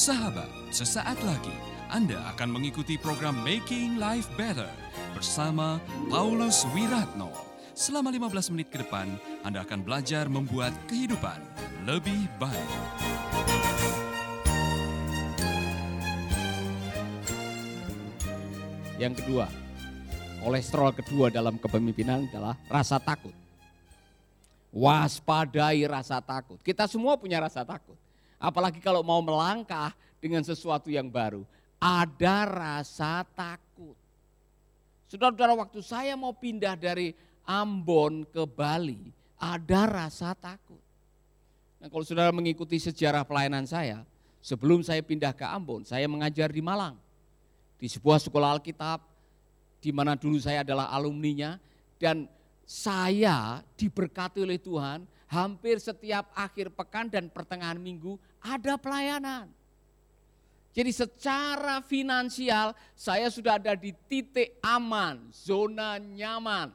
Sahabat, sesaat lagi Anda akan mengikuti program Making Life Better bersama Paulus Wiratno. Selama 15 menit ke depan, Anda akan belajar membuat kehidupan lebih baik. Yang kedua, kolesterol kedua dalam kepemimpinan adalah rasa takut. Waspadai rasa takut. Kita semua punya rasa takut. Apalagi kalau mau melangkah dengan sesuatu yang baru. Ada rasa takut. Saudara-saudara waktu saya mau pindah dari Ambon ke Bali, ada rasa takut. Nah kalau saudara mengikuti sejarah pelayanan saya, sebelum saya pindah ke Ambon, saya mengajar di Malang di sebuah sekolah Alkitab di mana dulu saya adalah alumninya dan saya diberkati oleh Tuhan hampir setiap akhir pekan dan pertengahan minggu ada pelayanan. Jadi secara finansial saya sudah ada di titik aman, zona nyaman.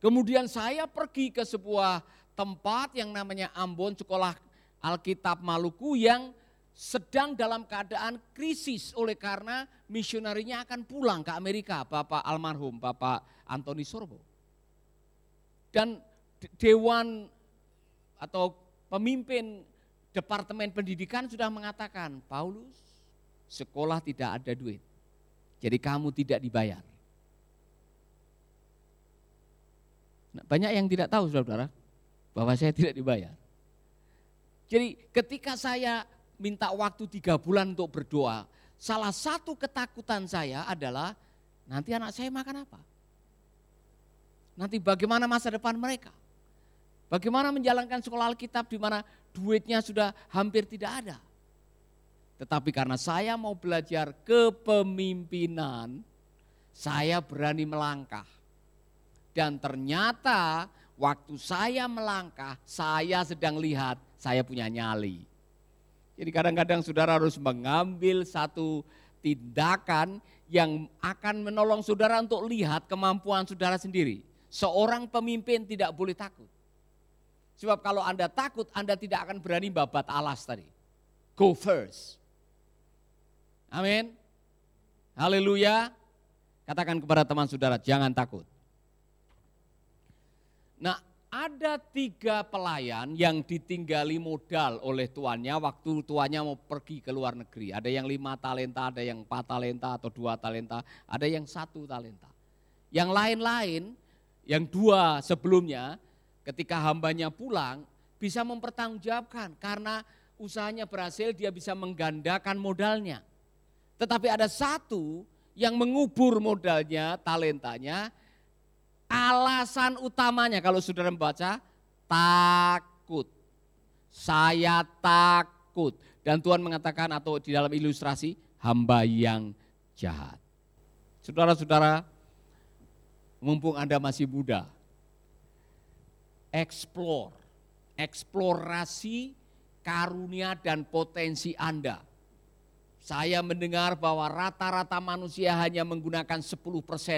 Kemudian saya pergi ke sebuah tempat yang namanya Ambon Sekolah Alkitab Maluku yang sedang dalam keadaan krisis oleh karena misionarinya akan pulang ke Amerika, Bapak almarhum Bapak Antoni Sorbo. Dan dewan atau pemimpin departemen pendidikan sudah mengatakan, Paulus, sekolah tidak ada duit. Jadi kamu tidak dibayar. Nah, banyak yang tidak tahu saudara-saudara bahwa saya tidak dibayar. Jadi ketika saya minta waktu tiga bulan untuk berdoa. Salah satu ketakutan saya adalah nanti anak saya makan apa? Nanti bagaimana masa depan mereka? Bagaimana menjalankan sekolah Alkitab di mana duitnya sudah hampir tidak ada? Tetapi karena saya mau belajar kepemimpinan, saya berani melangkah. Dan ternyata waktu saya melangkah, saya sedang lihat saya punya nyali. Jadi kadang-kadang saudara harus mengambil satu tindakan yang akan menolong saudara untuk lihat kemampuan saudara sendiri. Seorang pemimpin tidak boleh takut. Sebab kalau Anda takut, Anda tidak akan berani babat alas tadi. Go first. Amin. Haleluya. Katakan kepada teman saudara, jangan takut. Nah, ada tiga pelayan yang ditinggali modal oleh tuannya waktu tuannya mau pergi ke luar negeri. Ada yang lima talenta, ada yang empat talenta atau dua talenta, ada yang satu talenta. Yang lain-lain, yang dua sebelumnya ketika hambanya pulang bisa mempertanggungjawabkan karena usahanya berhasil dia bisa menggandakan modalnya. Tetapi ada satu yang mengubur modalnya, talentanya, Alasan utamanya kalau saudara membaca, takut. Saya takut. Dan Tuhan mengatakan atau di dalam ilustrasi, hamba yang jahat. Saudara-saudara, mumpung Anda masih muda, explore, eksplorasi karunia dan potensi Anda. Saya mendengar bahwa rata-rata manusia hanya menggunakan 10%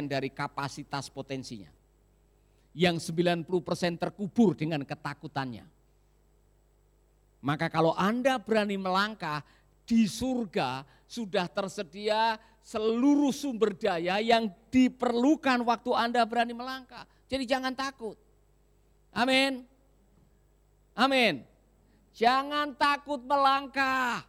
dari kapasitas potensinya yang 90% terkubur dengan ketakutannya. Maka kalau Anda berani melangkah di surga sudah tersedia seluruh sumber daya yang diperlukan waktu Anda berani melangkah. Jadi jangan takut. Amin. Amin. Jangan takut melangkah.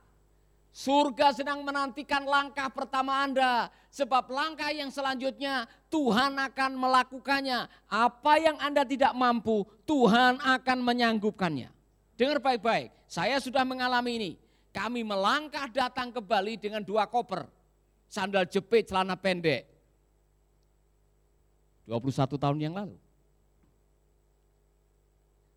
Surga sedang menantikan langkah pertama Anda. Sebab langkah yang selanjutnya Tuhan akan melakukannya. Apa yang Anda tidak mampu, Tuhan akan menyanggupkannya. Dengar baik-baik, saya sudah mengalami ini. Kami melangkah datang ke Bali dengan dua koper. Sandal jepit, celana pendek. 21 tahun yang lalu.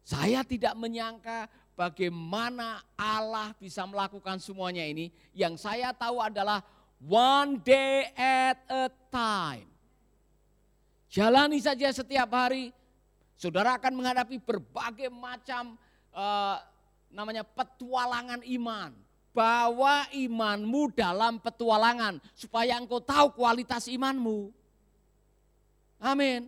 Saya tidak menyangka bagaimana Allah bisa melakukan semuanya ini. Yang saya tahu adalah one day at a time. Jalani saja setiap hari, saudara akan menghadapi berbagai macam uh, namanya petualangan iman. Bawa imanmu dalam petualangan supaya engkau tahu kualitas imanmu. Amin.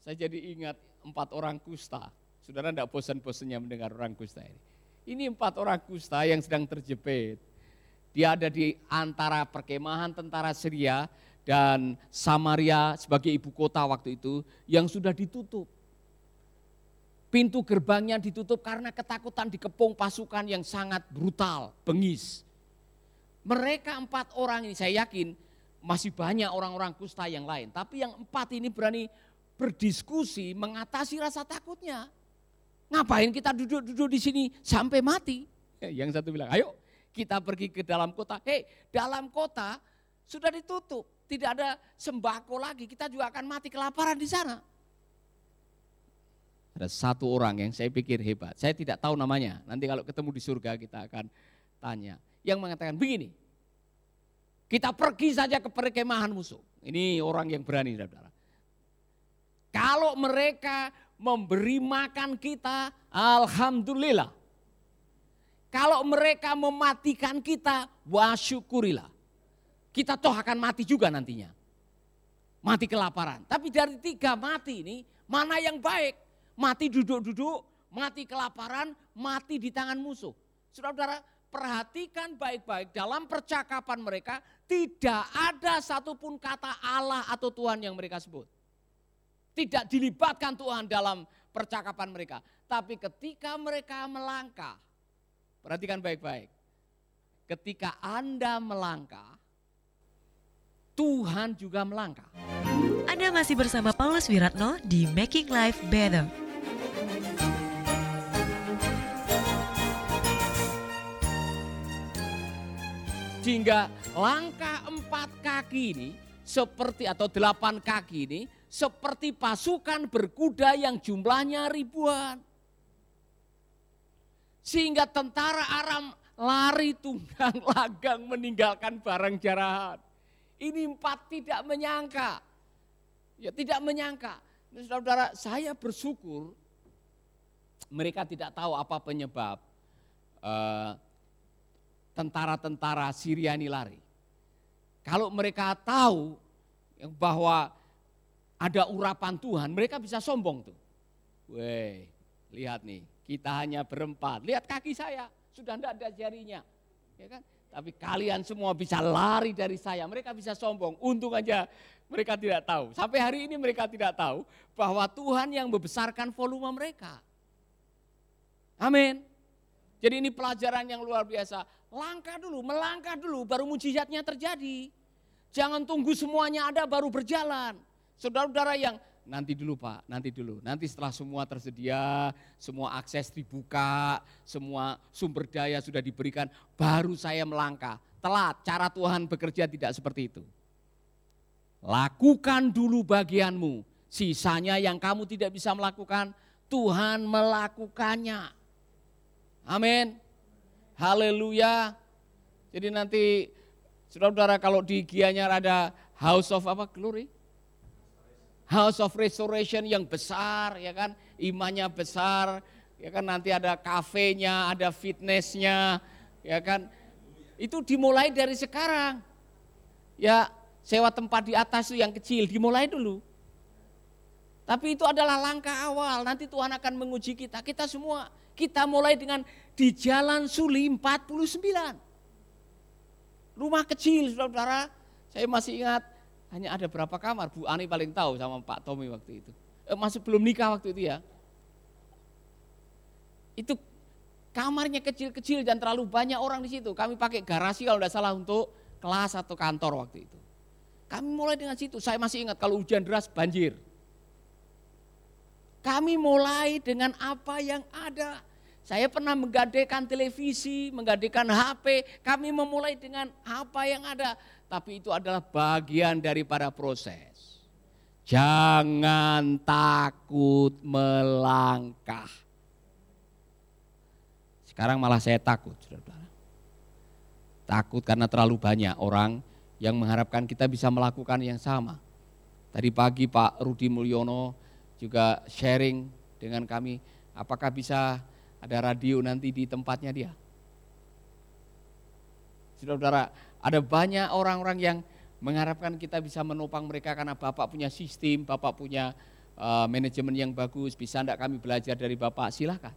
Saya jadi ingat empat orang kusta Saudara tidak bosan-bosannya mendengar orang kusta ini. Ini empat orang kusta yang sedang terjepit Dia ada di antara perkemahan tentara Syria dan Samaria sebagai ibu kota waktu itu yang sudah ditutup. Pintu gerbangnya ditutup karena ketakutan dikepung pasukan yang sangat brutal, bengis. Mereka empat orang ini saya yakin masih banyak orang-orang kusta yang lain. Tapi yang empat ini berani berdiskusi mengatasi rasa takutnya. Ngapain kita duduk-duduk di sini sampai mati? Yang satu bilang, ayo kita pergi ke dalam kota. Hei, dalam kota sudah ditutup, tidak ada sembako lagi. Kita juga akan mati kelaparan di sana. Ada satu orang yang saya pikir hebat. Saya tidak tahu namanya. Nanti kalau ketemu di surga kita akan tanya. Yang mengatakan begini. Kita pergi saja ke perkemahan musuh. Ini orang yang berani, saudara. Kalau mereka memberi makan kita, alhamdulillah. Kalau mereka mematikan kita, wasyukurilah. Kita toh akan mati juga nantinya. Mati kelaparan. Tapi dari tiga mati ini, mana yang baik? Mati duduk-duduk, mati kelaparan, mati di tangan musuh. Saudara-saudara, perhatikan baik-baik dalam percakapan mereka, tidak ada satupun kata Allah atau Tuhan yang mereka sebut. Tidak dilibatkan Tuhan dalam percakapan mereka. Tapi ketika mereka melangkah, Perhatikan baik-baik. Ketika Anda melangkah, Tuhan juga melangkah. Anda masih bersama Paulus Wiratno di Making Life Better. Sehingga langkah empat kaki ini seperti atau delapan kaki ini seperti pasukan berkuda yang jumlahnya ribuan. Sehingga tentara Aram lari tunggang lagang meninggalkan barang jarahan. Ini empat tidak menyangka. Ya tidak menyangka. Saudara-saudara saya bersyukur mereka tidak tahu apa penyebab tentara tentara-tentara Syria ini lari. Kalau mereka tahu bahwa ada urapan Tuhan, mereka bisa sombong tuh. Weh, lihat nih, kita hanya berempat. Lihat kaki saya, sudah tidak ada jarinya. Ya kan? Tapi kalian semua bisa lari dari saya. Mereka bisa sombong. Untung aja mereka tidak tahu. Sampai hari ini mereka tidak tahu bahwa Tuhan yang membesarkan volume mereka. Amin. Jadi ini pelajaran yang luar biasa. Langkah dulu, melangkah dulu baru mujizatnya terjadi. Jangan tunggu semuanya ada baru berjalan. Saudara-saudara yang nanti dulu Pak, nanti dulu. Nanti setelah semua tersedia, semua akses dibuka, semua sumber daya sudah diberikan, baru saya melangkah. Telat, cara Tuhan bekerja tidak seperti itu. Lakukan dulu bagianmu, sisanya yang kamu tidak bisa melakukan, Tuhan melakukannya. Amin. Haleluya. Jadi nanti saudara-saudara kalau di Gianyar ada House of apa? Glory house of restoration yang besar ya kan, imannya besar, ya kan nanti ada kafenya, ada fitnessnya, ya kan. Itu dimulai dari sekarang. Ya sewa tempat di atas itu yang kecil, dimulai dulu. Tapi itu adalah langkah awal, nanti Tuhan akan menguji kita. Kita semua, kita mulai dengan di Jalan Suli 49. Rumah kecil, saudara-saudara. Saya masih ingat hanya ada berapa kamar, Bu Ani paling tahu sama Pak Tommy waktu itu. Eh, masih belum nikah waktu itu ya. Itu kamarnya kecil-kecil dan terlalu banyak orang di situ. Kami pakai garasi kalau tidak salah untuk kelas atau kantor waktu itu. Kami mulai dengan situ. Saya masih ingat kalau hujan deras banjir. Kami mulai dengan apa yang ada. Saya pernah menggadekan televisi, menggadekan HP. Kami memulai dengan apa yang ada tapi itu adalah bagian daripada proses. Jangan takut melangkah. Sekarang malah saya takut, saudara-saudara. Takut karena terlalu banyak orang yang mengharapkan kita bisa melakukan yang sama. Tadi pagi Pak Rudi Mulyono juga sharing dengan kami, apakah bisa ada radio nanti di tempatnya dia. Saudara-saudara, ada banyak orang-orang yang mengharapkan kita bisa menopang mereka karena Bapak punya sistem, Bapak punya uh, manajemen yang bagus, bisa enggak kami belajar dari Bapak? Silahkan.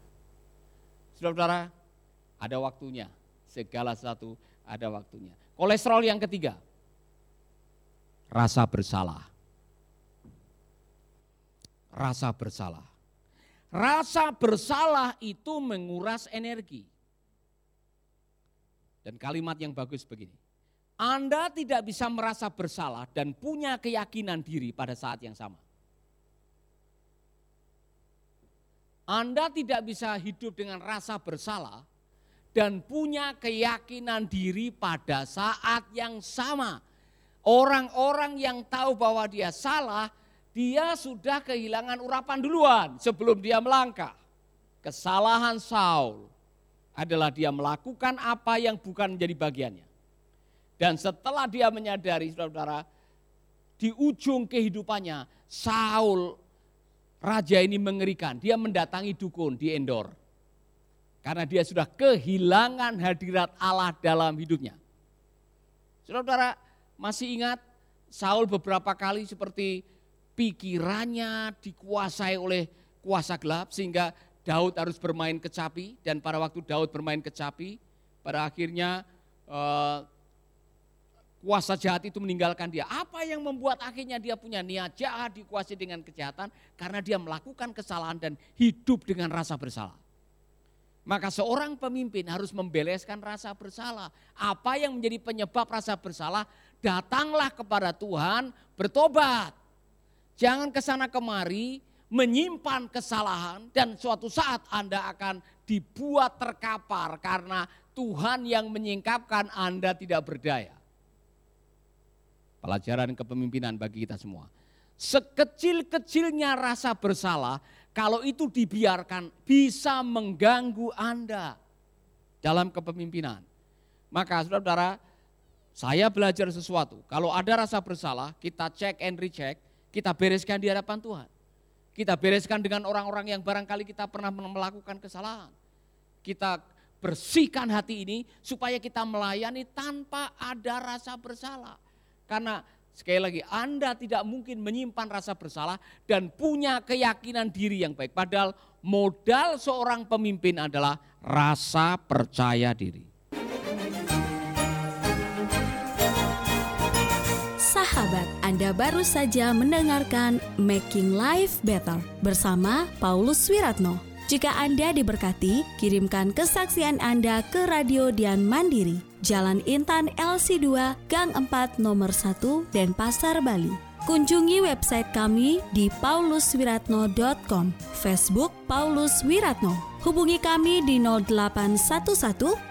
Saudara-saudara, ada waktunya segala sesuatu ada waktunya. Kolesterol yang ketiga, rasa bersalah. Rasa bersalah. Rasa bersalah itu menguras energi. Dan kalimat yang bagus begini. Anda tidak bisa merasa bersalah dan punya keyakinan diri pada saat yang sama. Anda tidak bisa hidup dengan rasa bersalah dan punya keyakinan diri pada saat yang sama. Orang-orang yang tahu bahwa dia salah, dia sudah kehilangan urapan duluan sebelum dia melangkah. Kesalahan Saul adalah dia melakukan apa yang bukan menjadi bagiannya. Dan setelah dia menyadari saudara-saudara, di ujung kehidupannya Saul raja ini mengerikan. Dia mendatangi dukun di Endor. Karena dia sudah kehilangan hadirat Allah dalam hidupnya. Saudara-saudara masih ingat Saul beberapa kali seperti pikirannya dikuasai oleh kuasa gelap sehingga Daud harus bermain kecapi dan pada waktu Daud bermain kecapi pada akhirnya eh, kuasa jahat itu meninggalkan dia. Apa yang membuat akhirnya dia punya niat jahat dikuasai dengan kejahatan? Karena dia melakukan kesalahan dan hidup dengan rasa bersalah. Maka seorang pemimpin harus membeleskan rasa bersalah. Apa yang menjadi penyebab rasa bersalah? Datanglah kepada Tuhan, bertobat. Jangan ke sana kemari menyimpan kesalahan dan suatu saat Anda akan dibuat terkapar karena Tuhan yang menyingkapkan Anda tidak berdaya. Pelajaran kepemimpinan bagi kita semua. Sekecil-kecilnya rasa bersalah, kalau itu dibiarkan bisa mengganggu Anda dalam kepemimpinan. Maka saudara-saudara, saya belajar sesuatu. Kalau ada rasa bersalah, kita cek and recheck, kita bereskan di hadapan Tuhan. Kita bereskan dengan orang-orang yang barangkali kita pernah melakukan kesalahan. Kita bersihkan hati ini supaya kita melayani tanpa ada rasa bersalah. Karena sekali lagi Anda tidak mungkin menyimpan rasa bersalah dan punya keyakinan diri yang baik. Padahal modal seorang pemimpin adalah rasa percaya diri. Sahabat, Anda baru saja mendengarkan Making Life Better bersama Paulus Wiratno. Jika Anda diberkati, kirimkan kesaksian Anda ke Radio Dian Mandiri Jalan Intan LC2, Gang 4 nomor 1, Denpasar, Bali. Kunjungi website kami di pauluswiratno.com, Facebook Paulus Wiratno. Hubungi kami di 0811